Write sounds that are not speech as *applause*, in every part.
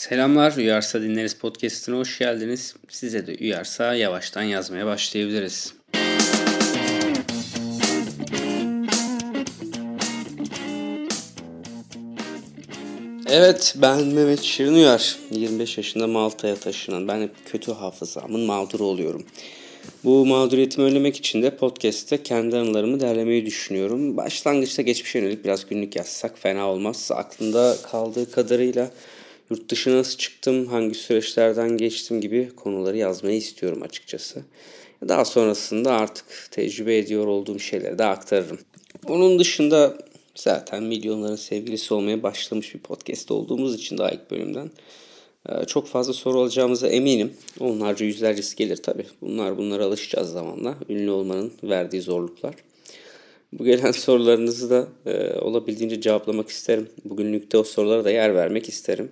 Selamlar, Uyarsa Dinleriz Podcast'ına hoş geldiniz. Size de uyarsa yavaştan yazmaya başlayabiliriz. Evet, ben Mehmet Şirin Uyar. 25 yaşında Malta'ya taşınan, ben hep kötü hafızamın mağduru oluyorum. Bu mağduriyetimi önlemek için de podcast'te kendi anılarımı derlemeyi düşünüyorum. Başlangıçta geçmişe yönelik biraz günlük yazsak fena olmaz. Aklımda kaldığı kadarıyla yurt dışına nasıl çıktım, hangi süreçlerden geçtim gibi konuları yazmayı istiyorum açıkçası. Daha sonrasında artık tecrübe ediyor olduğum şeyleri de aktarırım. Onun dışında zaten milyonların sevgilisi olmaya başlamış bir podcast olduğumuz için daha ilk bölümden ee, çok fazla soru alacağımıza eminim. Onlarca yüzlercesi gelir tabii. Bunlar bunlara alışacağız zamanla. Ünlü olmanın verdiği zorluklar. Bu gelen *laughs* sorularınızı da e, olabildiğince cevaplamak isterim. Bugünlükte o sorulara da yer vermek isterim.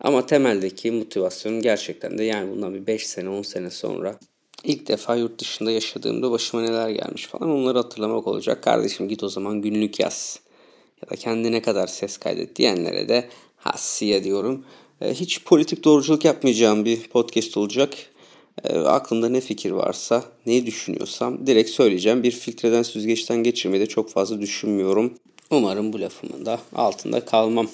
Ama temeldeki motivasyonum gerçekten de yani bundan bir 5 sene 10 sene sonra ilk defa yurt dışında yaşadığımda başıma neler gelmiş falan onları hatırlamak olacak. Kardeşim git o zaman günlük yaz. Ya da kendine kadar ses kaydet diyenlere de hassiye diyorum. E, hiç politik doğruculuk yapmayacağım bir podcast olacak. E, aklımda ne fikir varsa, neyi düşünüyorsam direkt söyleyeceğim. Bir filtreden süzgeçten geçirmeyi de çok fazla düşünmüyorum. Umarım bu lafımın da altında kalmam.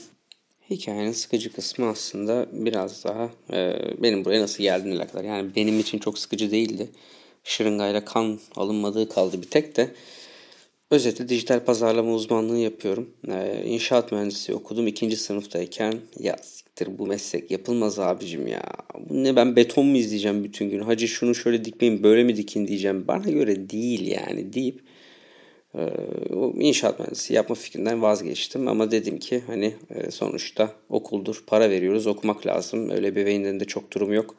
Hikayenin sıkıcı kısmı aslında biraz daha e, benim buraya nasıl geldiğine kadar. Yani benim için çok sıkıcı değildi. Şırıngayla kan alınmadığı kaldı bir tek de. Özeti dijital pazarlama uzmanlığı yapıyorum. Ee, inşaat mühendisi okudum. ikinci sınıftayken ya siktir bu meslek yapılmaz abicim ya. Bu ne ben beton mu izleyeceğim bütün gün? Hacı şunu şöyle dikmeyin böyle mi dikin diyeceğim. Bana göre değil yani deyip e, inşaat mühendisi yapma fikrinden vazgeçtim. Ama dedim ki hani e, sonuçta okuldur para veriyoruz okumak lazım. Öyle bir de çok durum yok.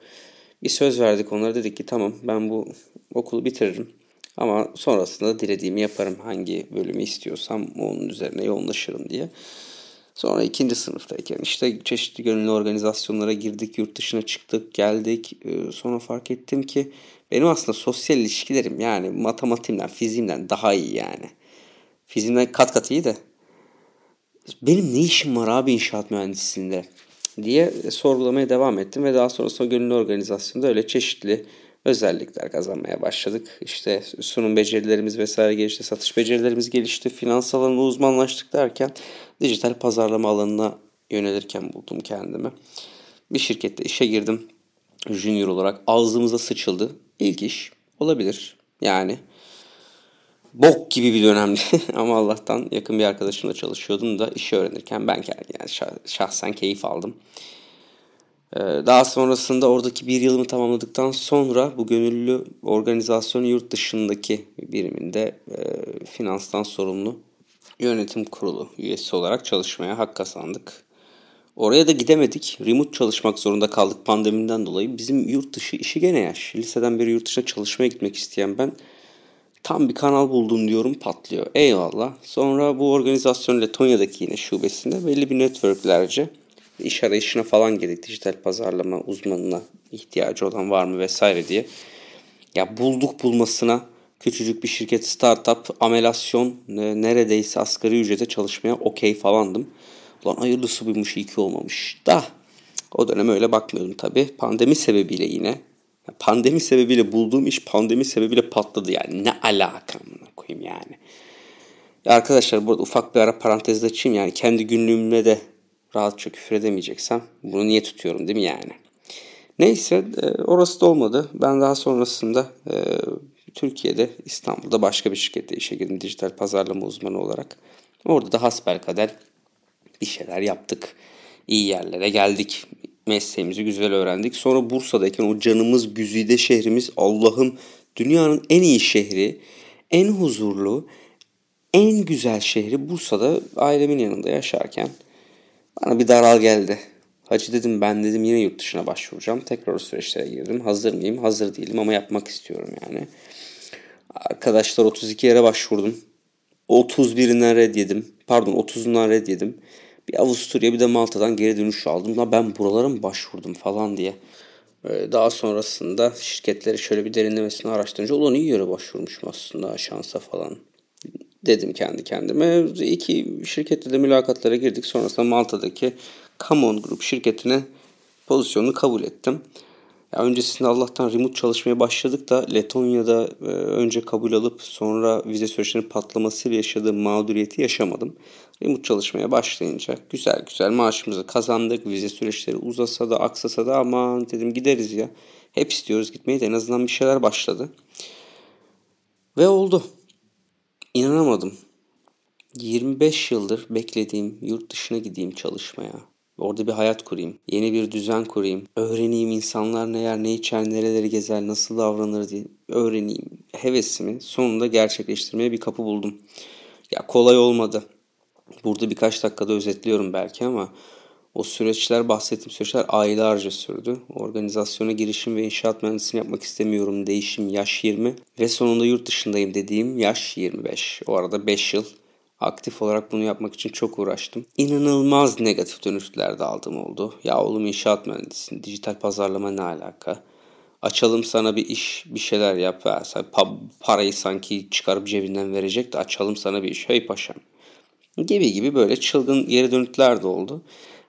Bir söz verdik onlara dedik ki tamam ben bu okulu bitiririm ama sonrasında dilediğimi yaparım hangi bölümü istiyorsam onun üzerine yoğunlaşırım diye. Sonra ikinci sınıftayken işte çeşitli gönüllü organizasyonlara girdik, yurt dışına çıktık, geldik. Ee, sonra fark ettim ki benim aslında sosyal ilişkilerim yani matematiğimden, fiziğimden daha iyi yani. Fiziğimden kat kat iyi de. Benim ne işim var abi inşaat mühendisliğinde diye sorgulamaya devam ettim ve daha sonrasında gönüllü organizasyonda öyle çeşitli özellikler kazanmaya başladık. İşte sunum becerilerimiz vesaire gelişti, satış becerilerimiz gelişti, finans alanında uzmanlaştık derken dijital pazarlama alanına yönelirken buldum kendimi. Bir şirkette işe girdim. Junior olarak ağzımıza sıçıldı. İlk iş olabilir. Yani bok gibi bir dönemdi. *laughs* Ama Allah'tan yakın bir arkadaşımla çalışıyordum da işi öğrenirken ben yani şahsen keyif aldım. Ee, daha sonrasında oradaki bir yılımı tamamladıktan sonra bu gönüllü organizasyonun yurt dışındaki biriminde e, finanstan sorumlu yönetim kurulu üyesi olarak çalışmaya hak kazandık. Oraya da gidemedik. Remote çalışmak zorunda kaldık pandemiden dolayı. Bizim yurt dışı işi gene yaş. Liseden beri yurt dışına çalışmaya gitmek isteyen ben tam bir kanal buldum diyorum patlıyor. Eyvallah. Sonra bu organizasyon Letonya'daki yine şubesinde belli bir networklerce iş arayışına falan girdik. Dijital pazarlama uzmanına ihtiyacı olan var mı vesaire diye. Ya bulduk bulmasına küçücük bir şirket startup amelasyon neredeyse asgari ücrete çalışmaya okey falandım. Ulan hayırlısı buymuş iyi ki olmamış da o dönem öyle bakmıyordum tabii. Pandemi sebebiyle yine pandemi sebebiyle bulduğum iş pandemi sebebiyle patladı yani. Ne alaka koyayım yani. Ya arkadaşlar burada ufak bir ara parantez açayım yani kendi günlüğümle de rahatça küfür edemeyeceksem bunu niye tutuyorum değil mi yani? Neyse e, orası da olmadı. Ben daha sonrasında e, Türkiye'de İstanbul'da başka bir şirkette işe girdim dijital pazarlama uzmanı olarak. Orada da hasbelkader bir şeyler yaptık. İyi yerlere geldik. Mesleğimizi güzel öğrendik. Sonra Bursa'dayken o canımız güzide şehrimiz Allah'ım dünyanın en iyi şehri, en huzurlu, en güzel şehri Bursa'da ailemin yanında yaşarken bana bir daral geldi. Hacı dedim ben dedim yine yurt dışına başvuracağım. Tekrar o süreçlere girdim. Hazır mıyım? Hazır değilim ama yapmak istiyorum yani. Arkadaşlar 32 yere başvurdum. 31'inden red yedim. Pardon 30'undan red yedim. Bir Avusturya bir de Malta'dan geri dönüş aldım. La ben buralara mı başvurdum falan diye. Ee, daha sonrasında şirketleri şöyle bir derinlemesine araştırınca ulan iyi yere başvurmuşum aslında şansa falan dedim kendi kendime. İki şirkette de mülakatlara girdik. Sonrasında Malta'daki Camon Group şirketine pozisyonu kabul ettim. Ya öncesinde Allah'tan remote çalışmaya başladık da Letonya'da e, önce kabul alıp sonra vize süreçlerinin patlamasıyla yaşadığım mağduriyeti yaşamadım. Remote çalışmaya başlayınca güzel güzel maaşımızı kazandık. Vize süreçleri uzasa da aksasa da aman dedim gideriz ya. Hep istiyoruz gitmeyi de en azından bir şeyler başladı. Ve oldu. İnanamadım. 25 yıldır beklediğim yurt dışına gideyim çalışmaya. Orada bir hayat kurayım. Yeni bir düzen kurayım. Öğreneyim insanlar ne yer, ne içer, nereleri gezer, nasıl davranır diye öğreneyim. Hevesimi sonunda gerçekleştirmeye bir kapı buldum. Ya kolay olmadı. Burada birkaç dakikada özetliyorum belki ama o süreçler bahsettiğim süreçler aylarca sürdü. Organizasyona girişim ve inşaat mühendisliğini yapmak istemiyorum. Değişim yaş 20 ve sonunda yurt dışındayım dediğim yaş 25. O arada 5 yıl aktif olarak bunu yapmak için çok uğraştım. İnanılmaz negatif dönüşler de aldığım oldu. Ya oğlum inşaat mühendisisin, dijital pazarlama ne alaka? Açalım sana bir iş, bir şeyler yap. Sen parayı sanki çıkarıp cebinden verecek de açalım sana bir iş. Hey paşam. Gibi gibi böyle çılgın geri dönütler de oldu.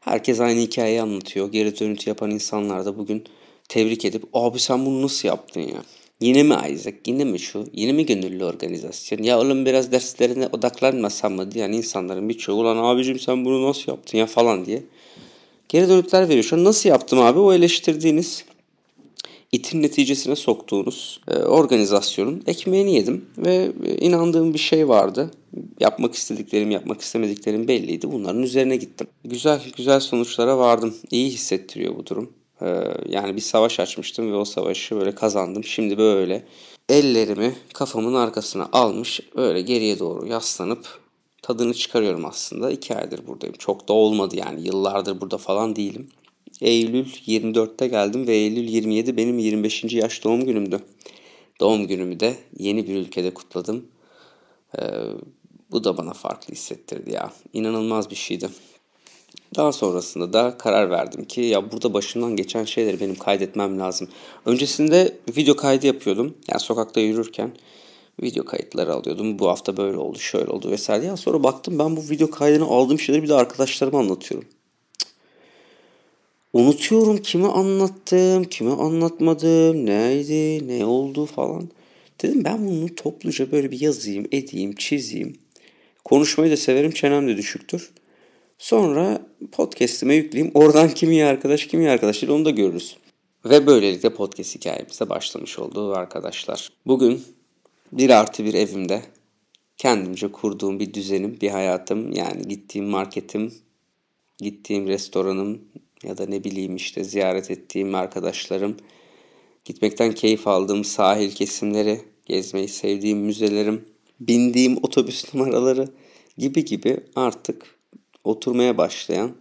Herkes aynı hikayeyi anlatıyor. Geri dönüt yapan insanlar da bugün tebrik edip abi sen bunu nasıl yaptın ya? Yine mi Isaac? Yine mi şu? Yine mi gönüllü organizasyon? Ya oğlum biraz derslerine odaklanmasam mı diyen insanların birçoğu ulan abicim sen bunu nasıl yaptın ya falan diye. Geri dönütler veriyor. Şu an nasıl yaptım abi? O eleştirdiğiniz itin neticesine soktuğunuz e, organizasyonun ekmeğini yedim ve e, inandığım bir şey vardı. Yapmak istediklerim, yapmak istemediklerim belliydi. Bunların üzerine gittim. Güzel, güzel sonuçlara vardım. İyi hissettiriyor bu durum. E, yani bir savaş açmıştım ve o savaşı böyle kazandım. Şimdi böyle ellerimi kafamın arkasına almış böyle geriye doğru yaslanıp tadını çıkarıyorum aslında. İki aydır buradayım. Çok da olmadı yani yıllardır burada falan değilim. Eylül 24'te geldim ve Eylül 27 benim 25. yaş doğum günümdü. Doğum günümü de yeni bir ülkede kutladım. Ee, bu da bana farklı hissettirdi ya. İnanılmaz bir şeydi. Daha sonrasında da karar verdim ki ya burada başımdan geçen şeyleri benim kaydetmem lazım. Öncesinde video kaydı yapıyordum. Yani sokakta yürürken video kayıtları alıyordum. Bu hafta böyle oldu, şöyle oldu vesaire. Ya sonra baktım ben bu video kaydını aldığım şeyleri bir de arkadaşlarıma anlatıyorum. Unutuyorum kimi anlattım, kimi anlatmadım, neydi, ne oldu falan. Dedim ben bunu topluca böyle bir yazayım, edeyim, çizeyim. Konuşmayı da severim, çenem de düşüktür. Sonra podcast'ime yükleyeyim. Oradan *laughs* kimi arkadaş, kimi arkadaş değil onu da görürüz. Ve böylelikle podcast hikayemize başlamış oldu arkadaşlar. Bugün bir artı bir evimde kendimce kurduğum bir düzenim, bir hayatım. Yani gittiğim marketim, gittiğim restoranım, ya da ne bileyim işte ziyaret ettiğim arkadaşlarım, gitmekten keyif aldığım sahil kesimleri, gezmeyi sevdiğim müzelerim, bindiğim otobüs *laughs* numaraları gibi gibi artık oturmaya başlayan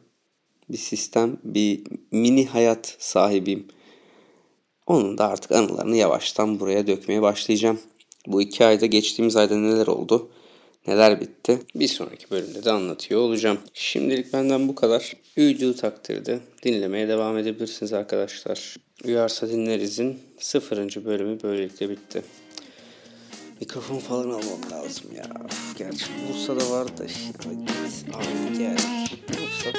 bir sistem, bir mini hayat sahibiyim. Onun da artık anılarını yavaştan buraya dökmeye başlayacağım. Bu iki ayda geçtiğimiz ayda neler oldu? Neler bitti bir sonraki bölümde de anlatıyor olacağım. Şimdilik benden bu kadar. Uyduğu takdirde dinlemeye devam edebilirsiniz arkadaşlar. Uyarsa dinleriz'in sıfırıncı bölümü böylelikle bitti. Mikrofon falan almam lazım ya. Gerçi Bursa'da var da. Abi gel. Yoksa...